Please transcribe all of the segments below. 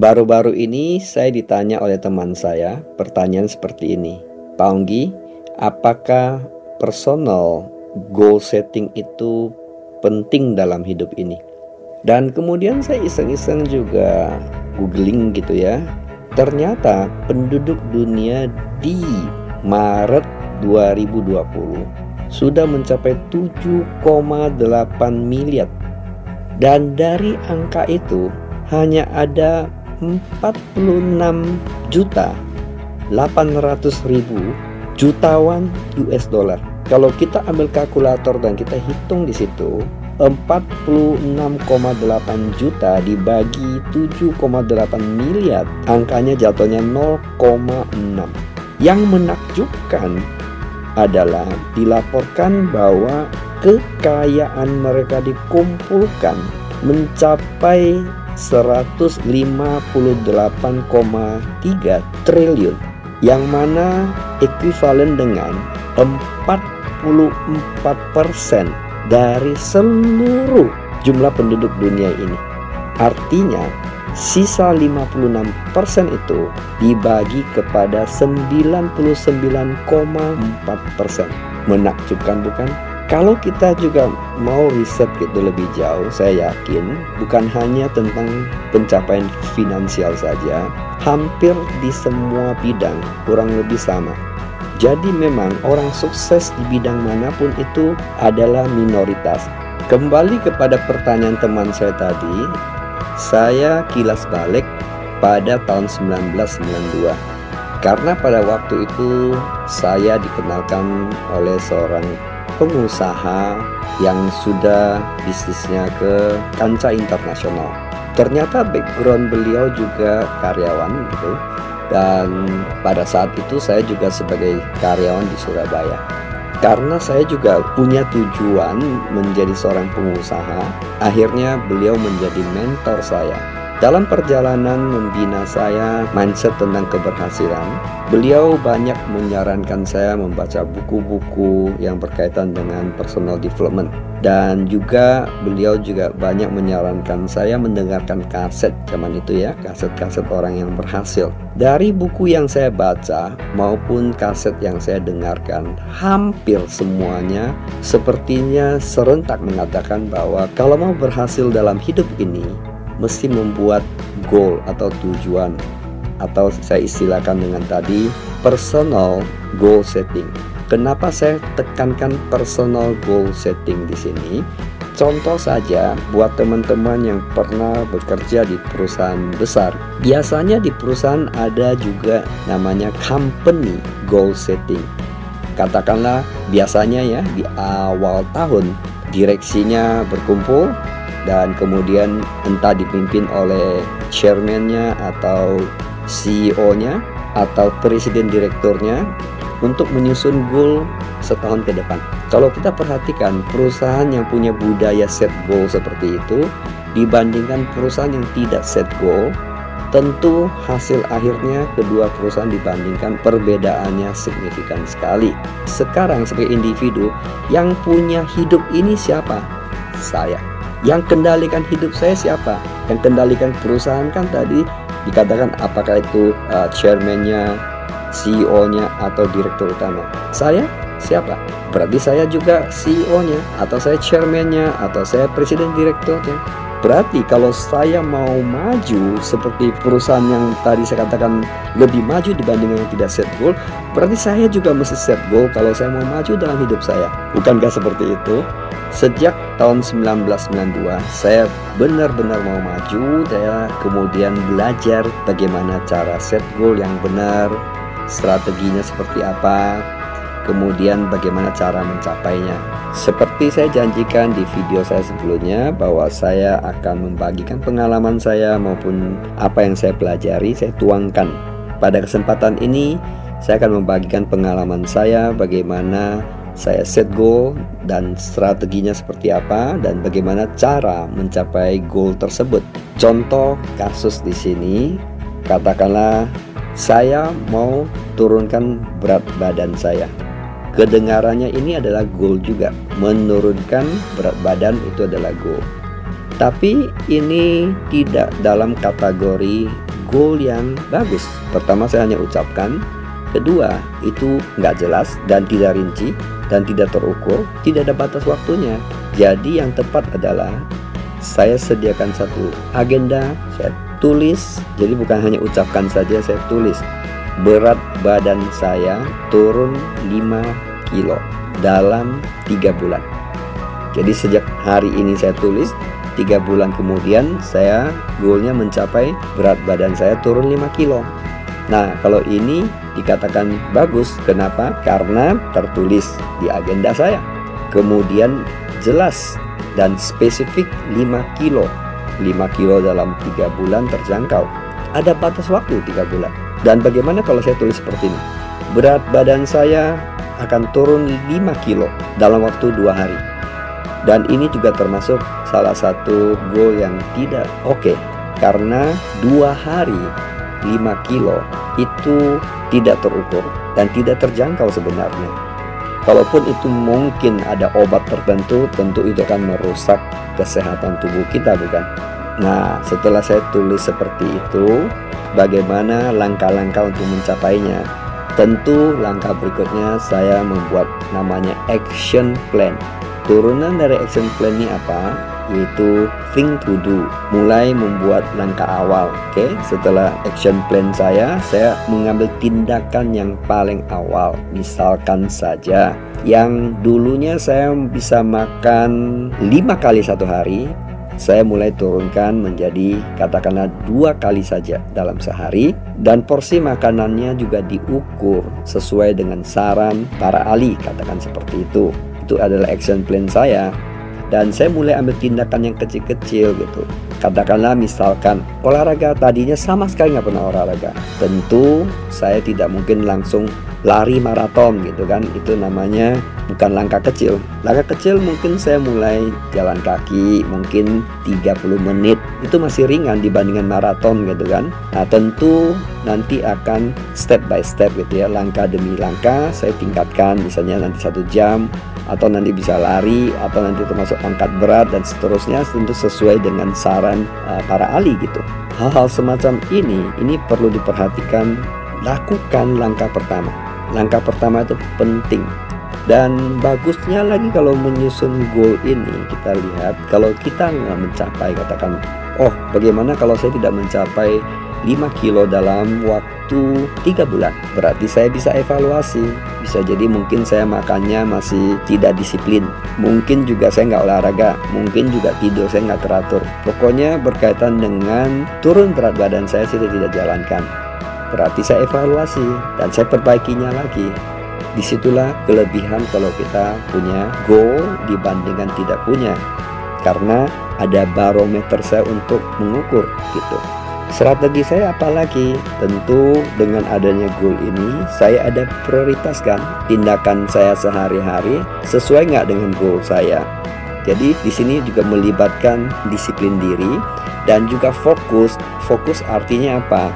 Baru-baru ini saya ditanya oleh teman saya pertanyaan seperti ini. Pak Onggi, apakah personal goal setting itu penting dalam hidup ini? Dan kemudian saya iseng-iseng juga googling gitu ya. Ternyata penduduk dunia di Maret 2020 sudah mencapai 7,8 miliar. Dan dari angka itu hanya ada 46 juta 800 ribu jutawan US dollar. Kalau kita ambil kalkulator dan kita hitung di situ 46,8 juta dibagi 7,8 miliar angkanya jatuhnya 0,6 yang menakjubkan adalah dilaporkan bahwa kekayaan mereka dikumpulkan mencapai 158,3 triliun yang mana ekuivalen dengan 44% persen dari seluruh jumlah penduduk dunia ini. Artinya, sisa 56% persen itu dibagi kepada 99,4%. persen. Menakjubkan bukan? Kalau kita juga mau riset gitu lebih jauh, saya yakin bukan hanya tentang pencapaian finansial saja, hampir di semua bidang kurang lebih sama. Jadi memang orang sukses di bidang mana pun itu adalah minoritas. Kembali kepada pertanyaan teman saya tadi, saya kilas balik pada tahun 1992. Karena pada waktu itu saya dikenalkan oleh seorang pengusaha yang sudah bisnisnya ke kancah internasional. Ternyata background beliau juga karyawan gitu. Dan pada saat itu saya juga sebagai karyawan di Surabaya. Karena saya juga punya tujuan menjadi seorang pengusaha, akhirnya beliau menjadi mentor saya dalam perjalanan membina saya mindset tentang keberhasilan, beliau banyak menyarankan saya membaca buku-buku yang berkaitan dengan personal development dan juga beliau juga banyak menyarankan saya mendengarkan kaset zaman itu ya, kaset-kaset orang yang berhasil. Dari buku yang saya baca maupun kaset yang saya dengarkan, hampir semuanya sepertinya serentak mengatakan bahwa kalau mau berhasil dalam hidup ini, mesti membuat goal atau tujuan atau saya istilahkan dengan tadi personal goal setting. Kenapa saya tekankan personal goal setting di sini? Contoh saja buat teman-teman yang pernah bekerja di perusahaan besar. Biasanya di perusahaan ada juga namanya company goal setting. Katakanlah biasanya ya di awal tahun direksinya berkumpul dan kemudian entah dipimpin oleh chairman-nya atau CEO-nya atau presiden direkturnya untuk menyusun goal setahun ke depan. Kalau kita perhatikan perusahaan yang punya budaya set goal seperti itu dibandingkan perusahaan yang tidak set goal, tentu hasil akhirnya kedua perusahaan dibandingkan perbedaannya signifikan sekali. Sekarang sebagai individu yang punya hidup ini siapa? Saya. Yang kendalikan hidup saya siapa? Yang kendalikan perusahaan kan tadi dikatakan apakah itu uh, chairman-nya, CEO-nya atau direktur utama. Saya siapa? Berarti saya juga CEO-nya atau saya chairman-nya atau saya presiden direkturnya. Berarti kalau saya mau maju seperti perusahaan yang tadi saya katakan lebih maju dibanding yang tidak set goal, berarti saya juga mesti set goal kalau saya mau maju dalam hidup saya. Bukankah seperti itu? Sejak tahun 1992 saya benar-benar mau maju saya kemudian belajar bagaimana cara set goal yang benar strateginya seperti apa kemudian bagaimana cara mencapainya seperti saya janjikan di video saya sebelumnya bahwa saya akan membagikan pengalaman saya maupun apa yang saya pelajari saya tuangkan pada kesempatan ini saya akan membagikan pengalaman saya bagaimana saya set goal dan strateginya seperti apa dan bagaimana cara mencapai goal tersebut. Contoh kasus di sini, katakanlah saya mau turunkan berat badan saya. Kedengarannya ini adalah goal juga. Menurunkan berat badan itu adalah goal. Tapi ini tidak dalam kategori goal yang bagus. Pertama saya hanya ucapkan, kedua itu nggak jelas dan tidak rinci dan tidak terukur, tidak ada batas waktunya. Jadi yang tepat adalah saya sediakan satu agenda, saya tulis, jadi bukan hanya ucapkan saja, saya tulis. Berat badan saya turun 5 kilo dalam 3 bulan. Jadi sejak hari ini saya tulis, tiga bulan kemudian saya goalnya mencapai berat badan saya turun 5 kilo. Nah kalau ini dikatakan bagus, kenapa? Karena tertulis di agenda saya. Kemudian jelas dan spesifik 5 kilo 5 kilo dalam 3 bulan terjangkau ada batas waktu 3 bulan dan bagaimana kalau saya tulis seperti ini? Berat badan saya akan turun 5 kilo dalam waktu 2 hari. Dan ini juga termasuk salah satu goal yang tidak oke. Okay, karena dua hari 5 kilo itu tidak terukur dan tidak terjangkau sebenarnya. Kalaupun itu mungkin ada obat tertentu, tentu itu akan merusak kesehatan tubuh kita, bukan? Nah, setelah saya tulis seperti itu, bagaimana langkah-langkah untuk mencapainya? Tentu langkah berikutnya saya membuat namanya action plan. Turunan dari action plan ini apa? yaitu think to do mulai membuat langkah awal oke okay? setelah action plan saya saya mengambil tindakan yang paling awal misalkan saja yang dulunya saya bisa makan lima kali satu hari saya mulai turunkan menjadi katakanlah dua kali saja dalam sehari dan porsi makanannya juga diukur sesuai dengan saran para ahli katakan seperti itu. Itu adalah action plan saya. Dan saya mulai ambil tindakan yang kecil-kecil gitu. Katakanlah misalkan olahraga tadinya sama sekali nggak pernah olahraga. Tentu saya tidak mungkin langsung lari maraton gitu kan. Itu namanya bukan langkah kecil. Langkah kecil mungkin saya mulai jalan kaki mungkin 30 menit. Itu masih ringan dibandingkan maraton gitu kan. Nah tentu nanti akan step by step gitu ya. Langkah demi langkah saya tingkatkan misalnya nanti satu jam atau nanti bisa lari atau nanti termasuk angkat berat dan seterusnya tentu sesuai dengan saran uh, para ahli gitu. Hal-hal semacam ini ini perlu diperhatikan. Lakukan langkah pertama. Langkah pertama itu penting. Dan bagusnya lagi kalau menyusun goal ini kita lihat kalau kita nggak mencapai katakan oh bagaimana kalau saya tidak mencapai 5 kilo dalam waktu 3 bulan? Berarti saya bisa evaluasi. Bisa jadi mungkin saya makannya masih tidak disiplin. Mungkin juga saya nggak olahraga. Mungkin juga tidur saya nggak teratur. Pokoknya berkaitan dengan turun berat badan saya sudah tidak jalankan Berarti saya evaluasi dan saya perbaikinya lagi Di situlah kelebihan kalau kita punya goal dibandingkan tidak punya Karena ada barometer saya untuk mengukur gitu Strategi saya apalagi? Tentu dengan adanya goal ini saya ada prioritaskan tindakan saya sehari-hari sesuai nggak dengan goal saya. Jadi di sini juga melibatkan disiplin diri dan juga fokus. Fokus artinya apa?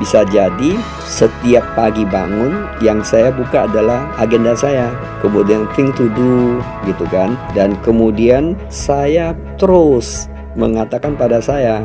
Bisa jadi setiap pagi bangun yang saya buka adalah agenda saya. Kemudian think to do gitu kan. Dan kemudian saya terus mengatakan pada saya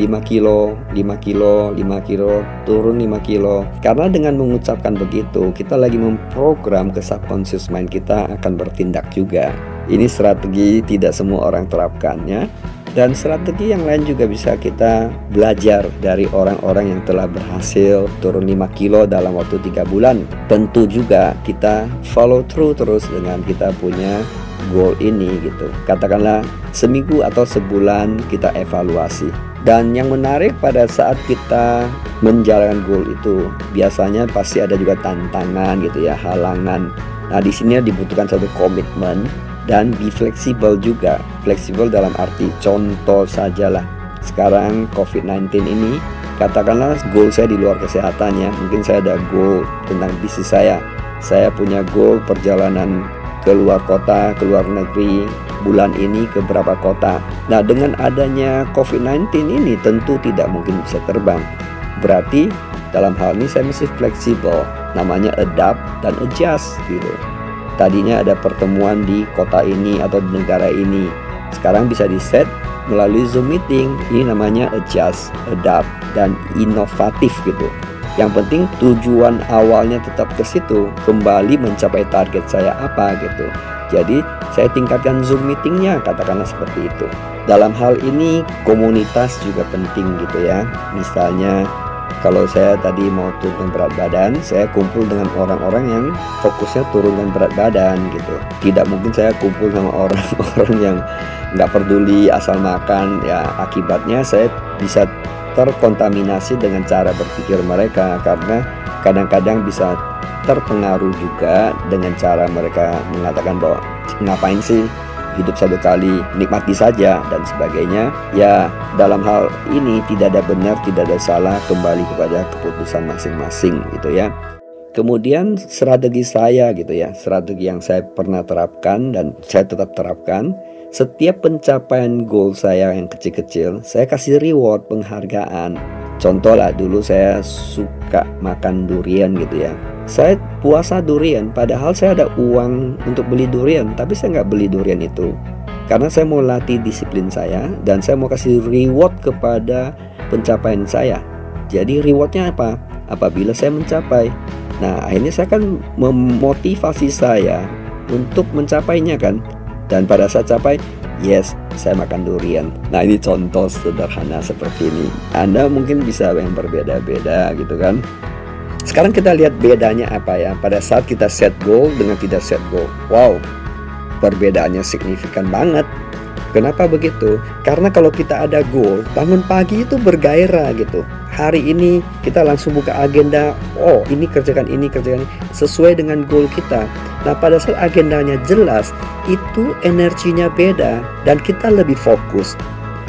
5 kilo, 5 kilo, 5 kilo, turun 5 kilo. Karena dengan mengucapkan begitu, kita lagi memprogram ke subconscious mind kita akan bertindak juga. Ini strategi tidak semua orang terapkannya. Dan strategi yang lain juga bisa kita belajar dari orang-orang yang telah berhasil turun 5 kilo dalam waktu 3 bulan. Tentu juga kita follow through terus dengan kita punya goal ini gitu. Katakanlah seminggu atau sebulan kita evaluasi dan yang menarik pada saat kita menjalankan goal itu biasanya pasti ada juga tantangan gitu ya, halangan. Nah, di sini dibutuhkan satu komitmen dan be fleksibel juga. Fleksibel dalam arti contoh sajalah. Sekarang COVID-19 ini katakanlah goal saya di luar kesehatannya. Mungkin saya ada goal tentang bisnis saya. Saya punya goal perjalanan ke luar kota, ke luar negeri, bulan ini ke beberapa kota. Nah, dengan adanya COVID-19 ini tentu tidak mungkin bisa terbang. Berarti dalam hal ini saya mesti fleksibel, namanya adapt dan adjust gitu. Tadinya ada pertemuan di kota ini atau di negara ini. Sekarang bisa di set melalui Zoom meeting. Ini namanya adjust, adapt, dan inovatif gitu. Yang penting tujuan awalnya tetap ke situ, kembali mencapai target saya apa gitu. Jadi saya tingkatkan Zoom meetingnya, katakanlah seperti itu. Dalam hal ini komunitas juga penting gitu ya. Misalnya kalau saya tadi mau turunkan berat badan, saya kumpul dengan orang-orang yang fokusnya turunkan berat badan gitu. Tidak mungkin saya kumpul sama orang-orang yang nggak peduli asal makan. Ya akibatnya saya bisa terkontaminasi dengan cara berpikir mereka karena kadang-kadang bisa terpengaruh juga dengan cara mereka mengatakan bahwa ngapain sih hidup satu kali nikmati saja dan sebagainya ya dalam hal ini tidak ada benar tidak ada salah kembali kepada keputusan masing-masing gitu ya kemudian strategi saya gitu ya strategi yang saya pernah terapkan dan saya tetap terapkan setiap pencapaian goal saya yang kecil-kecil, saya kasih reward penghargaan. Contoh lah dulu saya suka makan durian gitu ya. Saya puasa durian, padahal saya ada uang untuk beli durian, tapi saya nggak beli durian itu. Karena saya mau latih disiplin saya dan saya mau kasih reward kepada pencapaian saya. Jadi rewardnya apa? Apabila saya mencapai. Nah akhirnya saya akan memotivasi saya untuk mencapainya kan dan pada saat capai, yes, saya makan durian. Nah ini contoh sederhana seperti ini. Anda mungkin bisa yang berbeda-beda gitu kan. Sekarang kita lihat bedanya apa ya pada saat kita set goal dengan tidak set goal. Wow, perbedaannya signifikan banget. Kenapa begitu? Karena kalau kita ada goal, bangun pagi itu bergairah gitu. Hari ini kita langsung buka agenda, oh ini kerjakan ini, kerjakan ini, sesuai dengan goal kita. Nah pada saat agendanya jelas, itu energinya beda dan kita lebih fokus.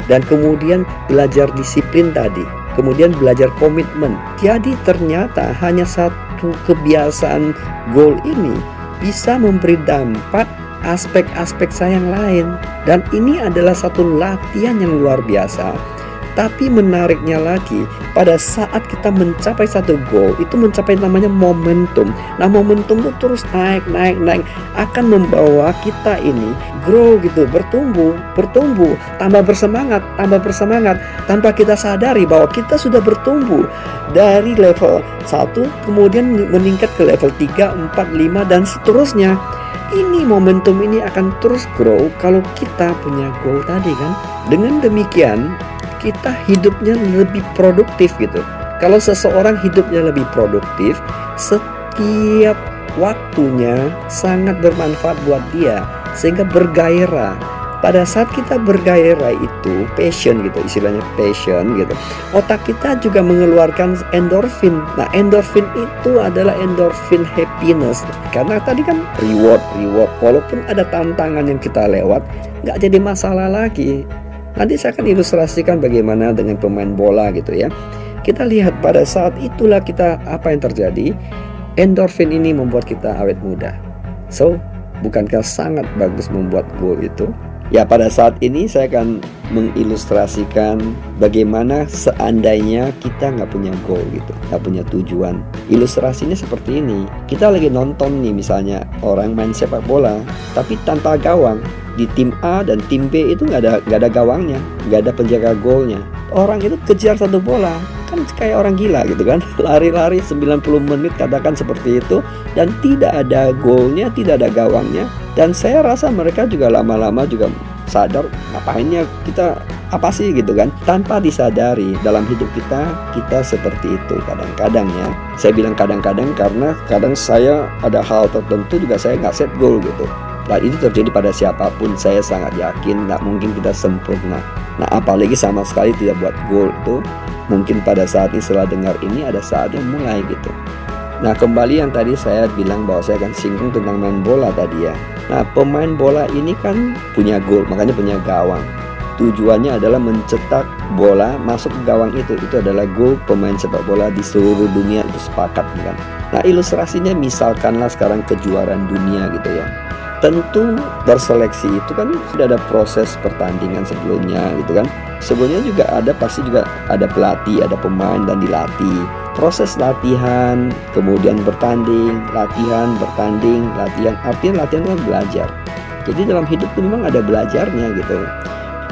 Dan kemudian belajar disiplin tadi, kemudian belajar komitmen. Jadi ternyata hanya satu kebiasaan goal ini bisa memberi dampak aspek-aspek saya yang lain dan ini adalah satu latihan yang luar biasa tapi menariknya lagi, pada saat kita mencapai satu goal, itu mencapai namanya momentum. Nah, momentum itu terus naik, naik, naik, akan membawa kita ini grow gitu, bertumbuh, bertumbuh, tambah bersemangat, tambah bersemangat, tanpa kita sadari bahwa kita sudah bertumbuh dari level 1 kemudian meningkat ke level 3, 4, 5 dan seterusnya ini momentum ini akan terus grow kalau kita punya goal tadi kan. Dengan demikian, kita hidupnya lebih produktif gitu. Kalau seseorang hidupnya lebih produktif, setiap waktunya sangat bermanfaat buat dia sehingga bergairah. Pada saat kita bergairah itu passion gitu istilahnya passion gitu otak kita juga mengeluarkan endorfin. Nah endorfin itu adalah endorfin happiness. Karena tadi kan reward reward. Walaupun ada tantangan yang kita lewat nggak jadi masalah lagi nanti saya akan ilustrasikan bagaimana dengan pemain bola gitu ya. Kita lihat pada saat itulah kita apa yang terjadi. Endorfin ini membuat kita awet muda. So bukankah sangat bagus membuat goal itu Ya pada saat ini saya akan mengilustrasikan bagaimana seandainya kita nggak punya goal gitu, nggak punya tujuan. Ilustrasinya seperti ini. Kita lagi nonton nih misalnya orang main sepak bola, tapi tanpa gawang. Di tim A dan tim B itu nggak ada nggak ada gawangnya, nggak ada penjaga golnya. Orang itu kejar satu bola, kan kayak orang gila gitu kan. Lari-lari 90 menit katakan seperti itu dan tidak ada golnya tidak ada gawangnya. Dan saya rasa mereka juga lama-lama juga sadar ngapainnya kita apa sih gitu kan. Tanpa disadari dalam hidup kita kita seperti itu kadang-kadang ya. Saya bilang kadang-kadang karena kadang saya ada hal tertentu juga saya nggak set goal gitu dan itu terjadi pada siapa pun saya sangat yakin nggak mungkin kita sempurna. Nah apalagi sama sekali tidak buat goal itu mungkin pada saat ini setelah dengar ini ada saatnya mulai gitu. Nah kembali yang tadi saya bilang bahwa saya akan singgung tentang main bola tadi ya. Nah pemain bola ini kan punya gol makanya punya gawang. Tujuannya adalah mencetak bola masuk ke gawang itu. Itu adalah gol pemain sepak bola di seluruh dunia itu sepakat kan? Nah ilustrasinya misalkanlah sekarang kejuaraan dunia gitu ya Tentu berseleksi itu kan sudah ada proses pertandingan sebelumnya gitu kan Sebelumnya juga ada pasti juga ada pelatih, ada pemain dan dilatih proses latihan, kemudian bertanding, latihan, bertanding, latihan. Artinya latihan kan belajar. Jadi dalam hidup itu memang ada belajarnya gitu.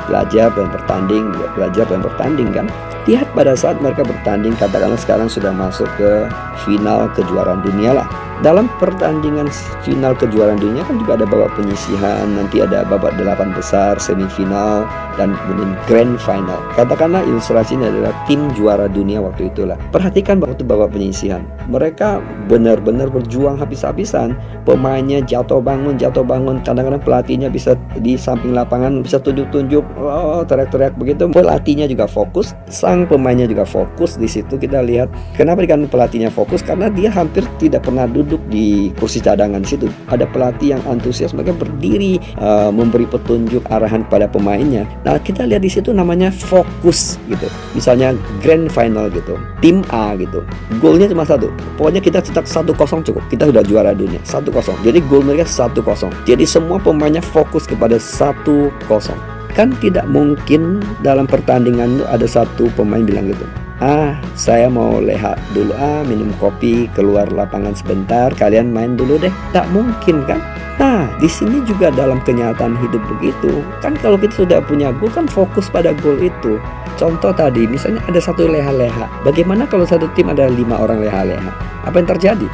belajar dan bertanding, belajar dan bertanding kan. Lihat pada saat mereka bertanding, katakanlah sekarang sudah masuk ke final kejuaraan dunia lah dalam pertandingan final kejuaraan dunia kan juga ada babak penyisihan, nanti ada babak delapan besar, semifinal, dan kemudian grand final. Katakanlah ilustrasi ini adalah tim juara dunia waktu itulah. Perhatikan waktu babak penyisihan. Mereka benar-benar berjuang habis-habisan. Pemainnya jatuh bangun, jatuh bangun. Kadang-kadang pelatihnya bisa di samping lapangan bisa tunjuk-tunjuk, oh teriak-teriak begitu. Pelatihnya juga fokus, pemainnya juga fokus. Di situ kita lihat kenapa kan pelatihnya fokus karena dia hampir tidak pernah duduk duduk di kursi cadangan situ. Ada pelatih yang antusias, mereka berdiri uh, memberi petunjuk arahan pada pemainnya. Nah, kita lihat di situ namanya fokus gitu. Misalnya grand final gitu, tim A gitu. Golnya cuma satu. Pokoknya kita cetak satu kosong cukup. Kita sudah juara dunia. Satu kosong. Jadi gol mereka satu kosong. Jadi semua pemainnya fokus kepada satu kosong. Kan tidak mungkin dalam pertandingan itu ada satu pemain bilang gitu ah saya mau leha dulu ah minum kopi keluar lapangan sebentar kalian main dulu deh. Tak mungkin kan? Nah di sini juga dalam kenyataan hidup begitu kan kalau kita sudah punya gol kan fokus pada gol itu. Contoh tadi misalnya ada satu leha-leha bagaimana kalau satu tim ada lima orang leha-leha? Apa yang terjadi?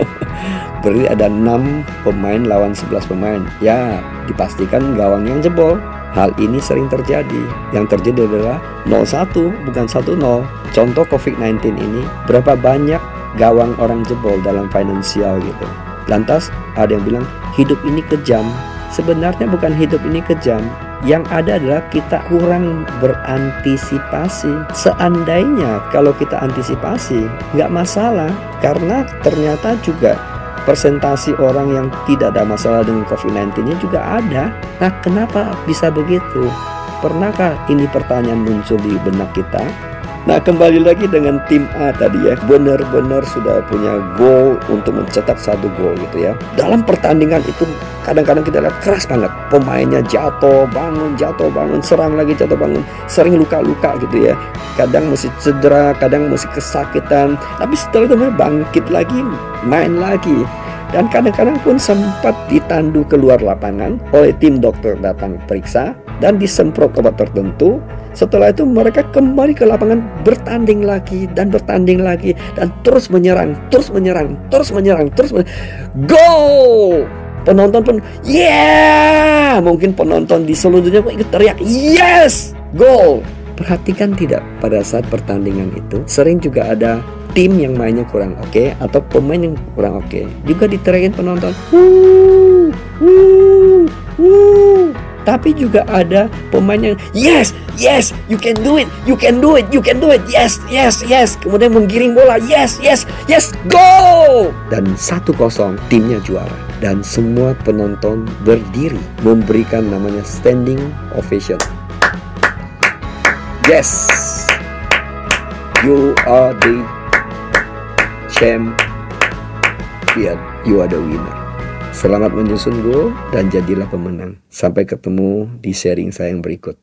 Berarti ada enam pemain lawan 11 pemain. Ya dipastikan gawang yang jebol Hal ini sering terjadi. Yang terjadi adalah 01 bukan 10. Contoh COVID-19 ini berapa banyak gawang orang jebol dalam finansial gitu. Lantas ada yang bilang hidup ini kejam. Sebenarnya bukan hidup ini kejam. Yang ada adalah kita kurang berantisipasi. Seandainya kalau kita antisipasi, nggak masalah. Karena ternyata juga persentasi orang yang tidak ada masalah dengan COVID-19 ini juga ada. Nah, kenapa bisa begitu? Pernahkah ini pertanyaan muncul di benak kita? Nah, kembali lagi dengan tim A tadi ya, benar-benar sudah punya goal untuk mencetak satu gol gitu ya. Dalam pertandingan itu kadang-kadang kita lihat keras banget, pemainnya jatuh, bangun, jatuh, bangun, serang lagi, jatuh, bangun, sering luka-luka gitu ya. Kadang mesti cedera, kadang mesti kesakitan, tapi setelah itu bangkit lagi, main lagi. Dan kadang-kadang pun sempat ditandu keluar lapangan oleh tim dokter datang periksa dan disemprot obat tertentu setelah itu mereka kembali ke lapangan bertanding lagi dan bertanding lagi dan terus menyerang, terus menyerang, terus menyerang, terus menyerang. Go! Penonton pun yeah! Mungkin penonton di seluruh dunia pun ikut teriak yes! Goal! Perhatikan tidak pada saat pertandingan itu sering juga ada tim yang mainnya kurang oke okay, atau pemain yang kurang oke okay. juga diteriakin penonton. Woo! Woo! Tapi juga ada pemain yang yes, yes, you can do it, you can do it, you can do it, yes, yes, yes. Kemudian menggiring bola, yes, yes, yes, go! Dan satu kosong timnya juara. Dan semua penonton berdiri memberikan namanya standing ovation. Yes, you are the champion. You are the winner. Selamat menyusun gol dan jadilah pemenang. Sampai ketemu di sharing saya yang berikut.